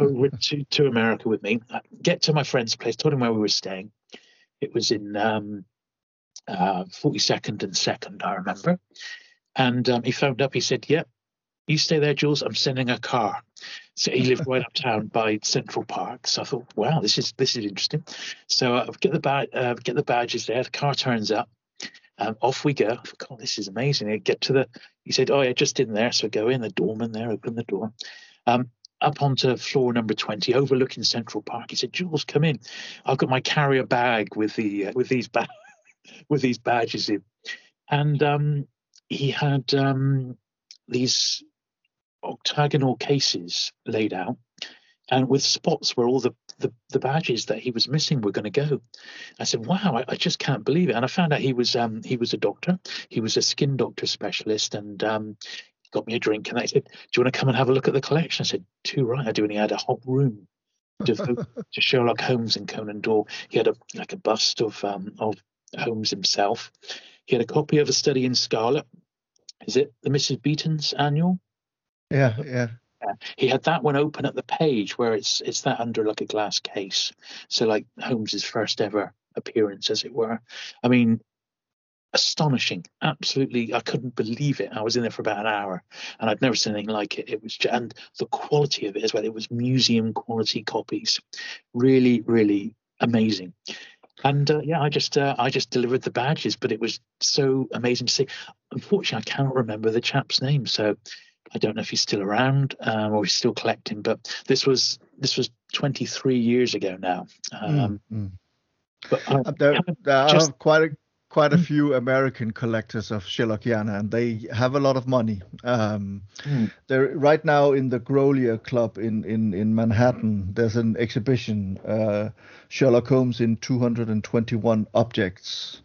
S2: over to to America with me. I get to my friend's place, told him where we were staying it was in um, uh, 42nd and 2nd, I remember. And um, he phoned up. He said, "Yep, you stay there, Jules. I'm sending a car." So he lived right uptown by Central Park. So I thought, "Wow, this is this is interesting." So uh, get the ba- uh, get the badges there. The car turns up. Um, off we go. Thought, "God, this is amazing." I get to the. He said, "Oh, yeah, just in there." So I go in. The doorman there, open the door. Um, up onto floor number 20 overlooking central park he said jules come in i've got my carrier bag with the uh, with these ba- with these badges in and um, he had um, these octagonal cases laid out and with spots where all the, the, the badges that he was missing were going to go. I said, "Wow, I, I, just can't believe it." And I found out he was um, he was a doctor. He was a skin doctor specialist, and um, got me a drink, and they said, "Do you want to come and have a look at the collection?" I said, "Too right, I do." And he had a whole room to, to Sherlock Holmes and Conan Doyle. He had a like a bust of um, of Holmes himself. He had a copy of A Study in Scarlet. Is it the Mrs. Beeton's annual?
S1: Yeah, yeah.
S2: He had that one open at the page where it's it's that under like a glass case. So like Holmes's first ever appearance, as it were. I mean, astonishing. Absolutely, I couldn't believe it. I was in there for about an hour, and I'd never seen anything like it. It was, and the quality of it as well. It was museum quality copies, really, really amazing. And uh, yeah, I just uh, I just delivered the badges, but it was so amazing to see. Unfortunately, I cannot remember the chap's name, so I don't know if he's still around um, or he's still collecting. But this was this was 23 years ago now. Um, mm,
S1: But uh, there, there just, are quite a quite a few American collectors of Sherlockiana, and they have a lot of money. Um, mm. They're right now in the Grolier Club in, in, in Manhattan. There's an exhibition, uh, Sherlock Holmes in 221 objects,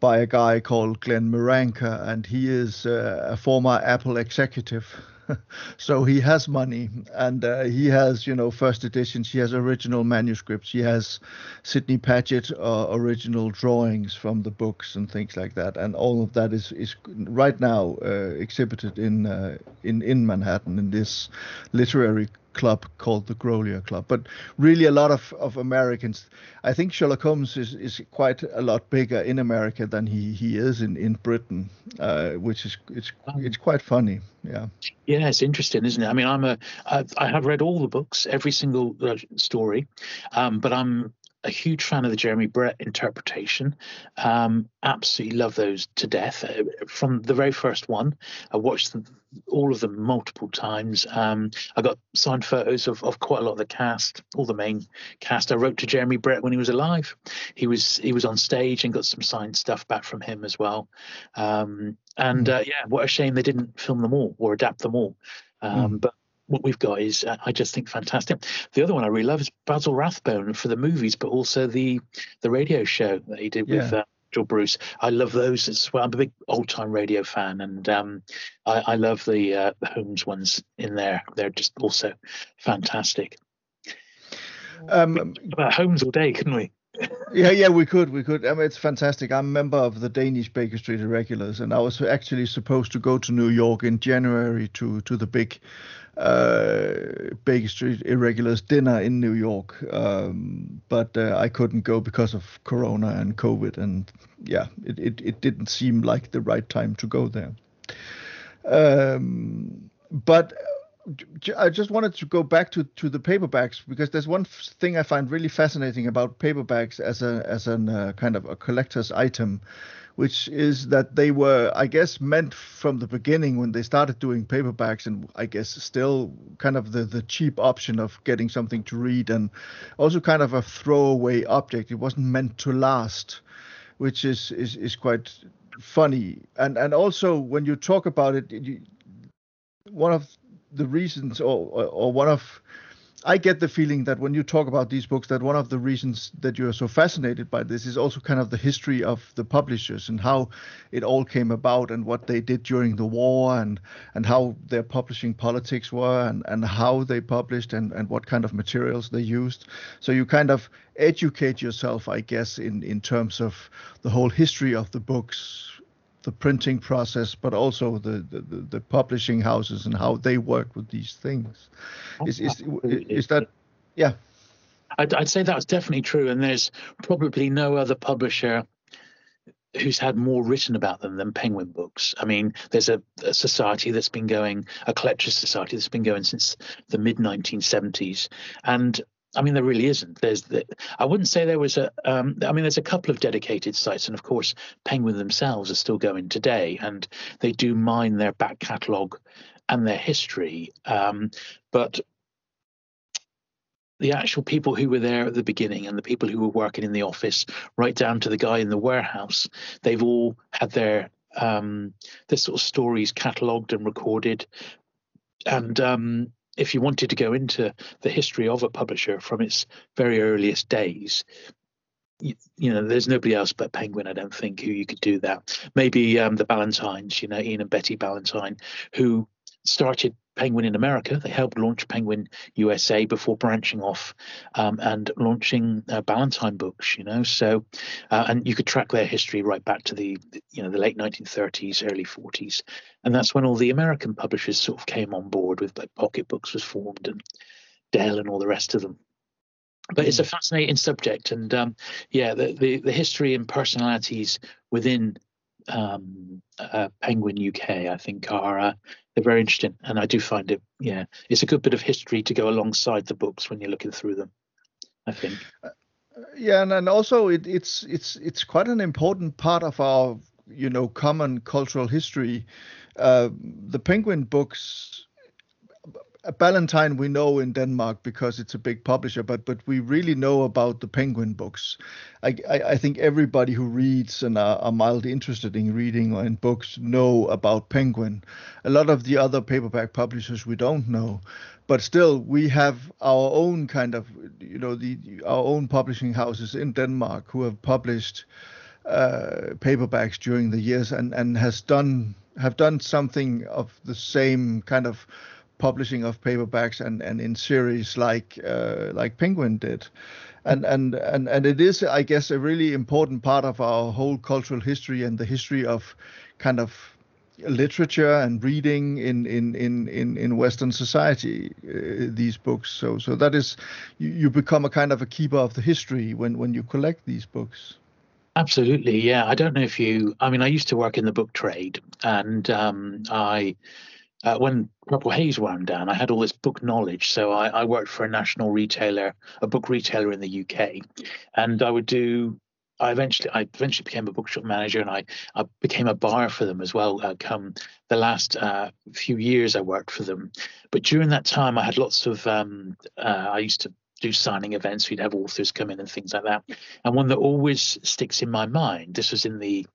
S1: by a guy called Glen Miranker, and he is uh, a former Apple executive. so he has money and uh, he has you know first editions he has original manuscripts. He has sidney paget uh, original drawings from the books and things like that. And all of that is is right now uh, exhibited in uh, in in manhattan in this literary club called the Grolier Club. But really, a lot of, of Americans, I think Sherlock Holmes is, is quite a lot bigger in America than he, he is in in Britain, uh, which is it's it's quite funny. Yeah.
S2: Yeah, it's interesting, isn't it? I mean, I'm a I have read all the books, every single uh, story, um, but I'm a huge fan of the Jeremy Brett interpretation. Um, absolutely love those to death. Uh, from the very first one, I watched them, all of them multiple times. Um, I got signed photos of, of quite a lot of the cast, all the main cast. I wrote to Jeremy Brett when he was alive. He was he was on stage and got some signed stuff back from him as well. Um, and hmm. uh, yeah, what a shame they didn't film them all or adapt them all. Um, mm. But what we've got is uh, I just think fantastic. The other one I really love is Basil Rathbone for the movies, but also the the radio show that he did with. Yeah. Uh, Bruce. I love those as well. I'm a big old time radio fan, and um, I, I, love the, uh, the Holmes ones in there. They're just also fantastic. Um, about Holmes all day, couldn't we?
S1: Yeah, yeah, we could, we could. I mean, it's fantastic. I'm a member of the Danish Baker Street Irregulars, and I was actually supposed to go to New York in January to to the big uh, Baker Street Irregulars dinner in New York, um, but uh, I couldn't go because of Corona and COVID, and yeah, it, it, it didn't seem like the right time to go there. Um, but I just wanted to go back to, to the paperbacks because there's one thing I find really fascinating about paperbacks as a as a uh, kind of a collector's item, which is that they were, I guess, meant from the beginning when they started doing paperbacks, and I guess still kind of the the cheap option of getting something to read, and also kind of a throwaway object. It wasn't meant to last, which is is is quite funny. And and also when you talk about it, you, one of the reasons or, or, one of I get the feeling that when you talk about these books, that one of the reasons that you are so fascinated by this is also kind of the history of the publishers and how it all came about and what they did during the war and and how their publishing politics were and, and how they published and, and what kind of materials they used. So you kind of educate yourself, I guess, in, in terms of the whole history of the books the printing process, but also the, the, the, publishing houses and how they work with these things. Oh, is is is that? Yeah.
S2: I'd, I'd say that's definitely true, and there's probably no other publisher who's had more written about them than Penguin Books. I mean, there's a, a, society that's been going, a collectors society that's been going since the mid 1970s, and I mean, there really isn't. There's, the, I wouldn't say there was a. Um, I mean, there's a couple of dedicated sites, and of course, Penguin themselves are still going today, and they do mine their back catalogue and their history. Um, but the actual people who were there at the beginning and the people who were working in the office, right down to the guy in the warehouse, they've all had their um, their sort of stories catalogued and recorded, and um, if you wanted to go into the history of a publisher from its very earliest days, you, you, know, there's nobody else but Penguin, I don't think, who you could do that. Maybe um, the Ballantines, you know, Ian and Betty Ballantine, who started Penguin in America. They helped launch Penguin USA before branching off um, and launching uh, Ballantine books. You know, so uh, and you could track their history right back to the you know the late 1930s, early 40s, and that's when all the American publishers sort of came on board with like Pocket Books was formed and Dell and all the rest of them. But it's a hmm. fascinating subject, and um, yeah, the, the the history and personalities within um, uh, Penguin UK, I think, are uh, they're very interesting, and I do find it. Yeah, it's a good bit of history to go alongside the books when you're looking through them. I think. Uh,
S1: yeah, and, and also it, it's it's it's quite an important part of our you know common cultural history. Uh, the Penguin books Ballantine we know in Denmark because it's a big publisher, but but we really know about the Penguin books. I I, I think everybody who reads and are, are, mildly interested in reading or in books know about Penguin. A lot of the other paperback publishers we don't know, but still we have our own kind of you know the our own publishing houses in Denmark who have published uh, paperbacks during the years and and has done have done something of the same kind of publishing of paperbacks and, and in series like uh, like Penguin did. And, and and and it is, I guess, a really important part of our whole cultural history and the history of kind of literature and reading in in in in, in Western society. Uh, these books, so so that is, you, you become a kind of a keeper of the history when when you collect these books.
S2: Absolutely, yeah. I don't know if you. I mean, I used to work in the book trade, and um, I uh, when Purple Haze wound down, I had all this book knowledge. So I, I, worked for a national retailer, a book retailer in the UK, and I would do. I eventually, I eventually became a bookshop manager, and I, I became a buyer for them as well. Uh, come the last uh, few years, I worked for them, but during that time, I had lots of. Um, uh, I used to do signing events. We'd have authors come in and things like that. And one that always sticks in my mind. This was in the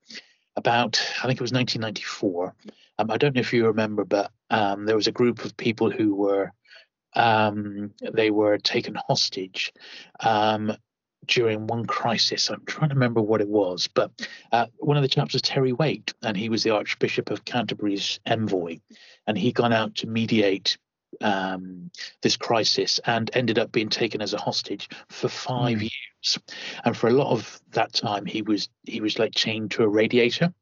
S2: about I think it was 1994. Um, I don't know if you remember, but um, there was a group of people who were um, they were taken hostage um, during one crisis. I'm trying to remember what it was, but uh, one of the chaps was Terry Waite, and he was the Archbishop of Canterbury's envoy, and he gone out to mediate um, this crisis and ended up being taken as a hostage for five mm. years. And for a lot of that time, he was he was like chained to a radiator,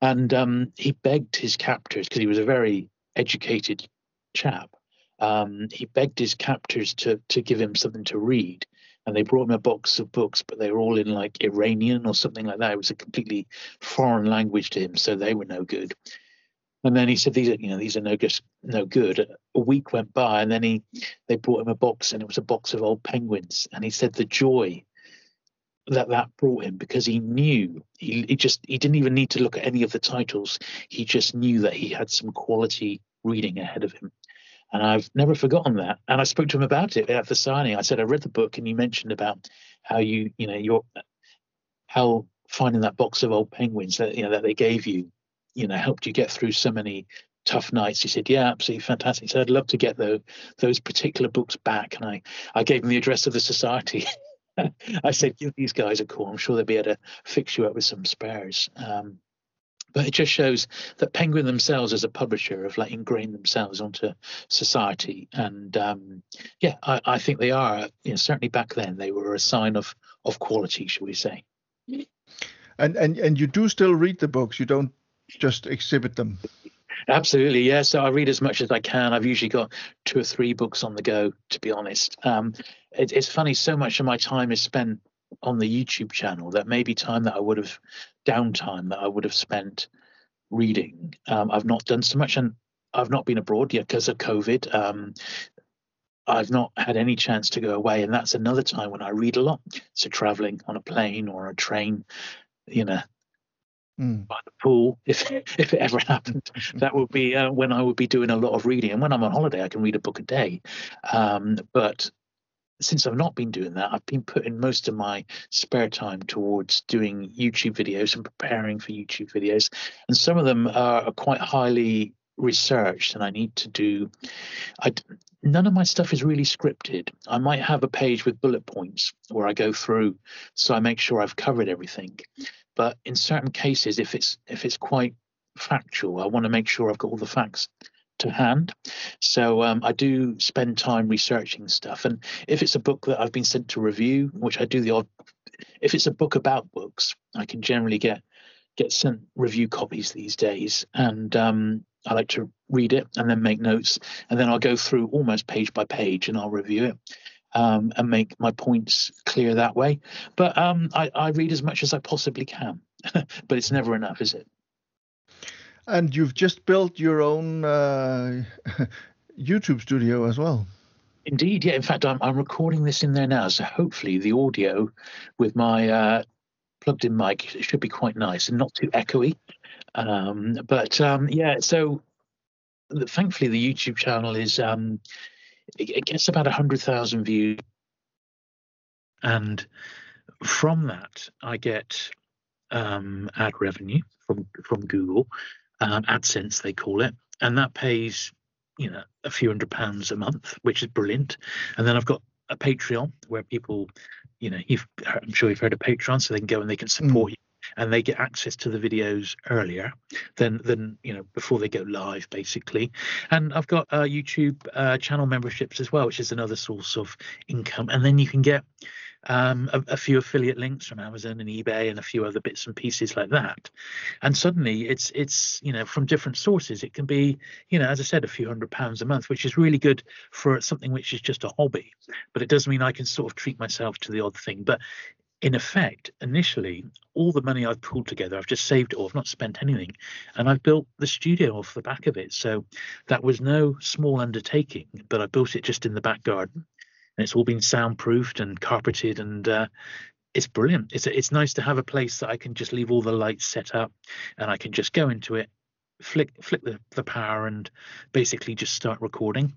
S2: and um, he begged his captors because he was a very educated chap. Um, he begged his captors to to give him something to read, and they brought him a box of books, but they were all in like Iranian or something like that. It was a completely foreign language to him, so they were no good. And then he said, "These are, you know, these are no good, no good." A week went by, and then he, they brought him a box, and it was a box of old penguins. And he said the joy that that brought him because he knew he, he just he didn't even need to look at any of the titles. He just knew that he had some quality reading ahead of him. And I've never forgotten that. And I spoke to him about it at the signing. I said, I read the book, and you mentioned about how you, you know, your how finding that box of old penguins that you know that they gave you you know helped you get through so many tough nights. He said, "Yeah, absolutely fantastic." Said, "I'd love to get those those particular books back." And I I gave him the address of the society. I said, "Give these guys a call. I'm sure they'll be able to fix you up with some spares." Um, but it just shows that Penguin themselves, as a publisher, have like ingrained themselves onto society, and um, yeah, I, I, think they are. You know, certainly back then, they were a sign of of quality, shall we say?
S1: And and and you do still read the books. You don't just exhibit them.
S2: Absolutely, yeah. So I read as much as I can. I've usually got two or three books on the go, to be honest. Um, it, it's funny, so much of my time is spent on the YouTube channel that maybe time that I would have downtime that I would have spent reading. Um, I've not done so much, and I've not been abroad yet because of COVID. Um, I've not had any chance to go away, and that's another time when I read a lot. So traveling on a plane or a train, you know, mm. by the pool, if if it ever happened, that would be uh, when I would be doing a lot of reading. And when I'm on holiday, I can read a book a day. Um, but since I've not been doing that, I've been putting most of my spare time towards doing YouTube videos and preparing for YouTube videos. And some of them are quite highly researched, and I need to do. I none of my stuff is really scripted. I might have a page with bullet points where I go through, so I make sure I've covered everything. But in certain cases, if it's if it's quite factual, I want to make sure I've got all the facts to hand. So um, I do spend time researching stuff. And if it's a book that I've been sent to review, which I do the odd, if it's a book about books, I can generally get get sent review copies these days. And um, I like to read it and then make notes, and then I'll go through almost page by page and I'll review it. Um, and make my points clear that way. But um, I, I, read as much as I possibly can, but it's never enough, is it?
S1: And you've just built your own uh, YouTube studio as well.
S2: Indeed, yeah. In fact, I'm, I'm recording this in there now, so hopefully the audio with my uh, plugged-in mic should be quite nice and not too echoey. Um, but um, yeah, so thankfully the YouTube channel is um, it, it gets about hundred thousand views, and from that I get um, ad revenue from from Google, um, AdSense they call it, and that pays you know a few hundred pounds a month, which is brilliant. And then I've got a Patreon where people, you know, you've I'm sure you've heard of Patreon, so they can go and they can support mm. you and they get access to the videos earlier than than you know before they go live basically and i've got uh, youtube uh, channel memberships as well which is another source of income and then you can get um, a, a, few affiliate links from Amazon and eBay and a few other bits and pieces like that. And suddenly it's it's you know from different sources. It can be you know as I said a few hundred pounds a month, which is really good for something which is just a hobby. But it does mean I can sort of treat myself to the odd thing. But in effect, initially, all the money I've pulled together, I've just saved it all. I've not spent anything. And I've built the studio off the back of it. So that was no small undertaking, but I built it just in the back garden. And it's all been soundproofed and carpeted. And uh, it's brilliant. It's, it's nice to have a place that I can just leave all the lights set up and I can just go into it, flick, flick the, the power, and basically just start recording.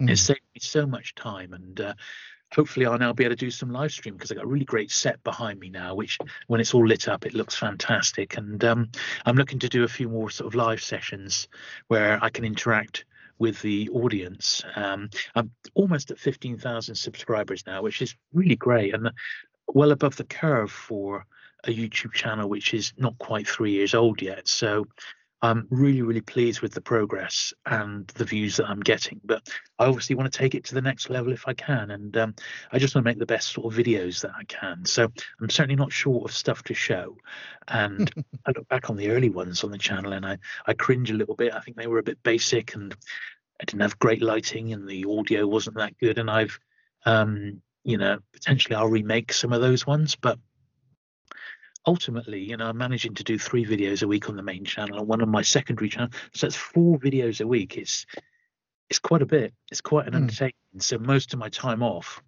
S2: Mm. It saved me so much time. And uh, hopefully I'll now be able to do some live stream because I've got a really great set behind me now, which when it's all lit up, it looks fantastic. And um, I'm looking to do a few more sort of live sessions where I can interact with the audience. Um, I'm almost at 15,000 subscribers now, which is really great and well above the curve for a YouTube channel which is not quite three years old yet. So I'm really, really pleased with the progress and the views that I'm getting. But I obviously want to take it to the next level if I can. And um, I just want to make the best sort of videos that I can. So I'm certainly not short of stuff to show. And I look back on the early ones on the channel and I, I cringe a little bit. I think they were a bit basic and I didn't have great lighting and the audio wasn't that good. And I've, um, you know, potentially I'll remake some of those ones. But ultimately, you know, I'm managing to do three videos a week on the main channel and one on my secondary channel. So it's four videos a week. It's it's quite a bit. It's quite an mm. undertaking. So most of my time off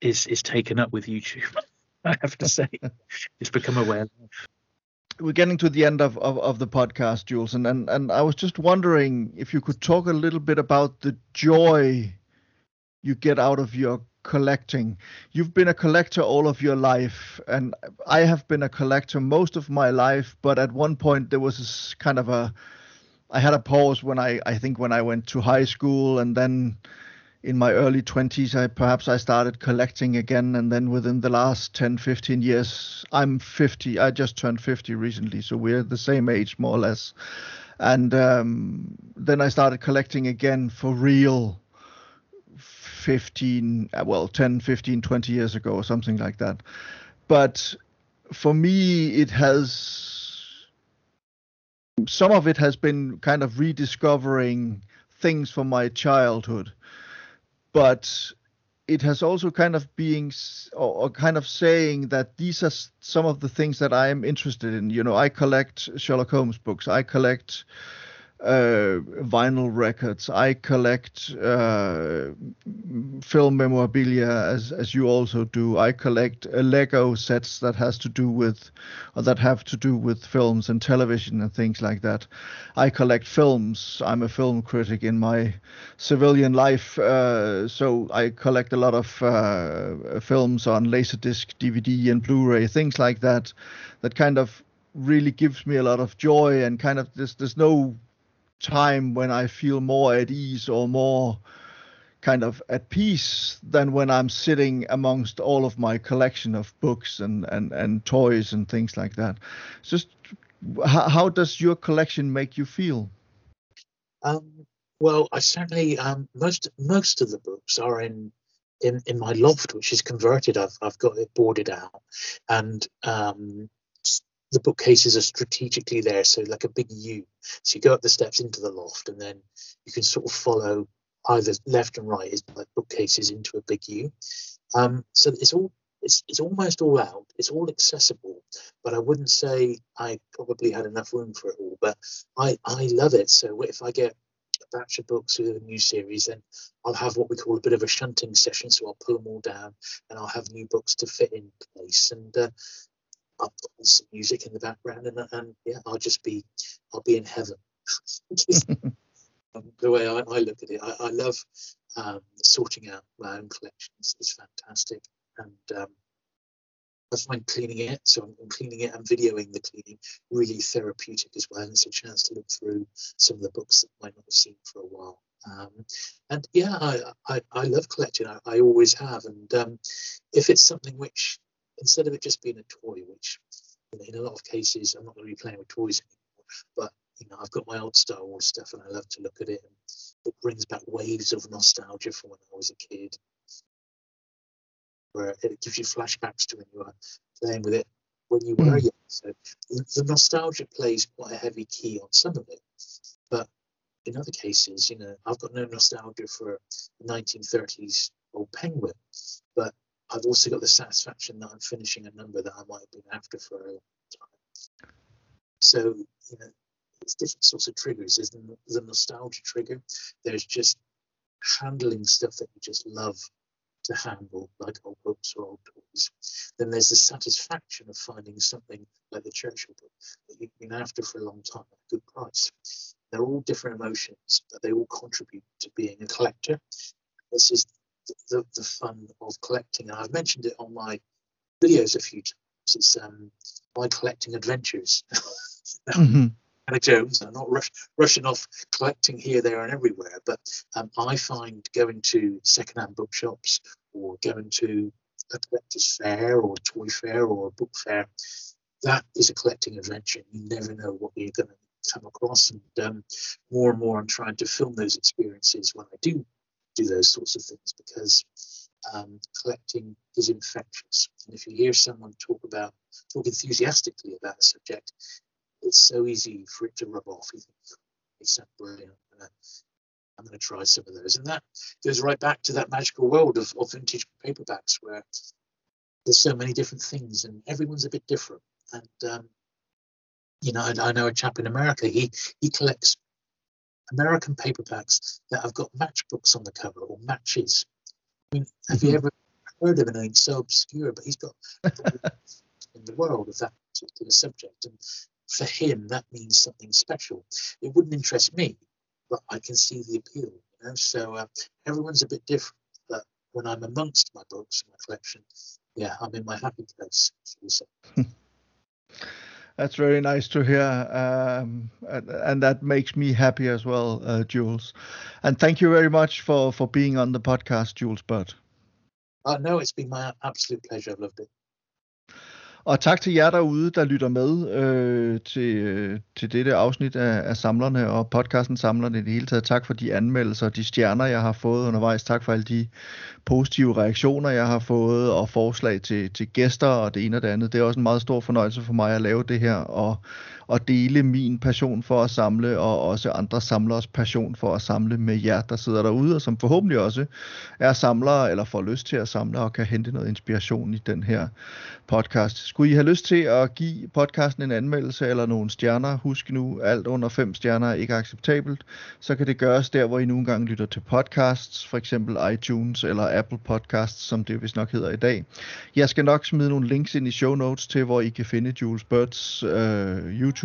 S2: is is taken up with YouTube. I have to say, it's become a way of life.
S1: We're getting to the end of, of, of the podcast, Jules, and, and and I was just wondering if you could talk a little bit about the joy you get out of your collecting. You've been a collector all of your life, and I have been a collector most of my life. But at one point, there was this kind of a, I had a pause when I, I think when I went to high school, and then in my early 20s, I perhaps I started collecting again, and then within the last 10, 15 years, I'm 50. I just turned 50 recently, so we're the same age more or less. And um, then I started collecting again for real 15 uh, well 10 15 20 years ago or something like that but for me it has some of it has been kind of rediscovering things from my childhood but it has also kind of being or, or, kind of saying that these are some of the things that I am interested in. You know, I collect Sherlock Holmes books. I collect uh, vinyl records. I collect uh, film memorabilia, as as you also do. I collect uh, Lego sets that has to do with, or that have to do with films and television and things like that. I collect films. I'm a film critic in my civilian life, uh, so I collect a lot of uh, films on laserdisc, DVD, and Blu-ray, things like that. That kind of really gives me a lot of joy and kind of there's there's no time when I feel more at ease or more kind of at peace than when I'm sitting amongst all of my collection of books and, and, and toys and things like that. Just how, how does your collection make you feel?
S2: Um, well, I certainly um, most most of the books are in in, in my loft, which is converted. I've I've got it boarded out, and um, the bookcases are strategically there, so like a big U. So you go up the steps into the loft, and then you can sort of follow either left and right is like bookcases into a big U. Um, so it's all it's it's almost all out. It's all accessible, but I wouldn't say I probably had enough room for it all. But I I love it. So if I get a batch of books with a new series, then I'll have what we call a bit of a shunting session. So I'll pull them all down, and I'll have new books to fit in place. And uh, I'll some music in the background, and, and yeah, I'll just be, I'll be in heaven. um, the way I, I, look at it, I, I love um, sorting out my own collections. It's fantastic, and um, I find cleaning it. So I'm, I'm, cleaning it and videoing the cleaning really therapeutic as well. And it's a chance to look through some of the books that I might not have seen for a while. Um, and yeah, I, I, I, love collecting. I, I always have. And um, if it's something which instead of it just being a toy, which you know, in a lot of cases I'm not going to be playing with toys anymore, but you know I've got my old Star Wars stuff and I love to look at it, and it brings back waves of nostalgia from when I was a kid, where it gives you flashbacks to when you were playing with it when you were mm. young. So the nostalgia plays quite a heavy key on some of it, but in other cases, you know, I've got no nostalgia for 1930s old Penguin, but I've also got the satisfaction that I'm finishing a number that I might have been after for a long time. So, you know, it's different sorts of triggers. There's the, the nostalgia trigger. There's just handling stuff that you just love to handle, like old books or old toys. Then there's the satisfaction of finding something like the Churchill book that you've been after for a long time at a good price. They're all different emotions, but they all contribute to being a collector. This is the, the fun of collecting. And I've mentioned it on my videos a few times. It's um, my collecting adventures. mm-hmm. Jones. I'm not rush, rushing off collecting here, there, and everywhere, but um, I find going to secondhand bookshops or going to a collector's fair or a toy fair or a book fair, that is a collecting adventure. You never know what you're going to come across, and um, more and more I'm trying to film those experiences when I do do those sorts of things because um, collecting is infectious. And if you hear someone talk about talk enthusiastically about a subject, it's so easy for it to rub off. You think brilliant. I'm going to try some of those, and that goes right back to that magical world of, of vintage paperbacks where there's so many different things, and everyone's a bit different. and um, you know, I, I, know a chap in America. He he collects American paperbacks that have got matchbooks on the cover or matches. I mean, have mm-hmm. you ever heard of anything so obscure? But he's got in the world of that particular subject, and for him, that means something special. It wouldn't interest me, but I can see the appeal. You know, so uh, everyone's a bit different. But when I'm amongst my books and my collection, yeah, I'm in my happy place.
S1: That's very nice to hear, um, and, that makes me happy as well, uh, Jules. And thank you very much for for being on the podcast, Jules Burt.
S2: Uh, no, it's been my absolute pleasure. I've loved it.
S1: Og tak til jer derude, der lytter med øh, til, øh, til dette afsnit af, af Samlerne og podcasten Samlerne i det hele taget. Tak for de anmeldelser og de stjerner, jeg har fået undervejs. Tak for alle de positive reaktioner, jeg har fået og forslag til, til gæster og det ene og det andet. Det er også en meget stor fornøjelse for mig at lave det her og, og dele min passion for at samle og også andre samleres passion for at samle med jer, der sidder derude og som forhåbentlig også er samlere eller får lyst til at samle og kan hente noget inspiration i den her podcast. Skulle I have lyst til at give podcasten en anmeldelse eller nogle stjerner, husk nu, alt under fem stjerner er ikke acceptabelt, så kan det gøres der, hvor I nogle gange lytter til podcasts, for eksempel iTunes eller Apple Podcasts, som det vist nok hedder i dag. Jeg skal nok smide nogle links ind i show notes til, hvor I kan finde Jules Birds øh, YouTube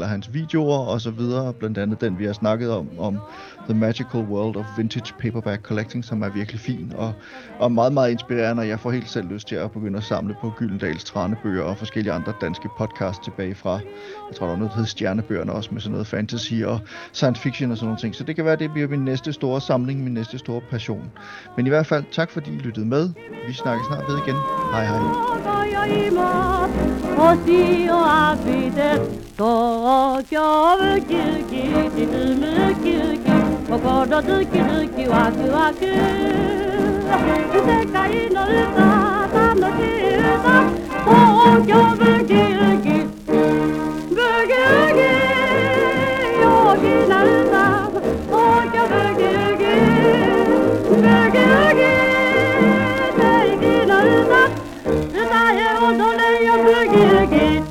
S1: og hans videoer og så videre, blandt andet den, vi har snakket om, om The Magical World of Vintage Paperback Collecting, som er virkelig fin og, og meget, meget inspirerende, og jeg får helt selv lyst til at begynde at samle på Gyldendals Tranebøger og forskellige andre danske podcasts tilbage fra, jeg tror der var noget, der hed Stjernebøgerne også med sådan noget fantasy og science fiction og sådan nogle ting. Så det kan være, det bliver min næste store samling, min næste store passion. Men i hvert fald, tak fordi I lyttede med. Vi snakker snart ved igen. Hej hej. 東京ウキウキ沈むウキウキ心ズキズキワクワク。世界の歌
S3: 楽しい歌東京ウキウキ。ブギウギ。陽気な歌。東京ブギウギブギウギ。正義の歌。歌え踊れよブギウギ。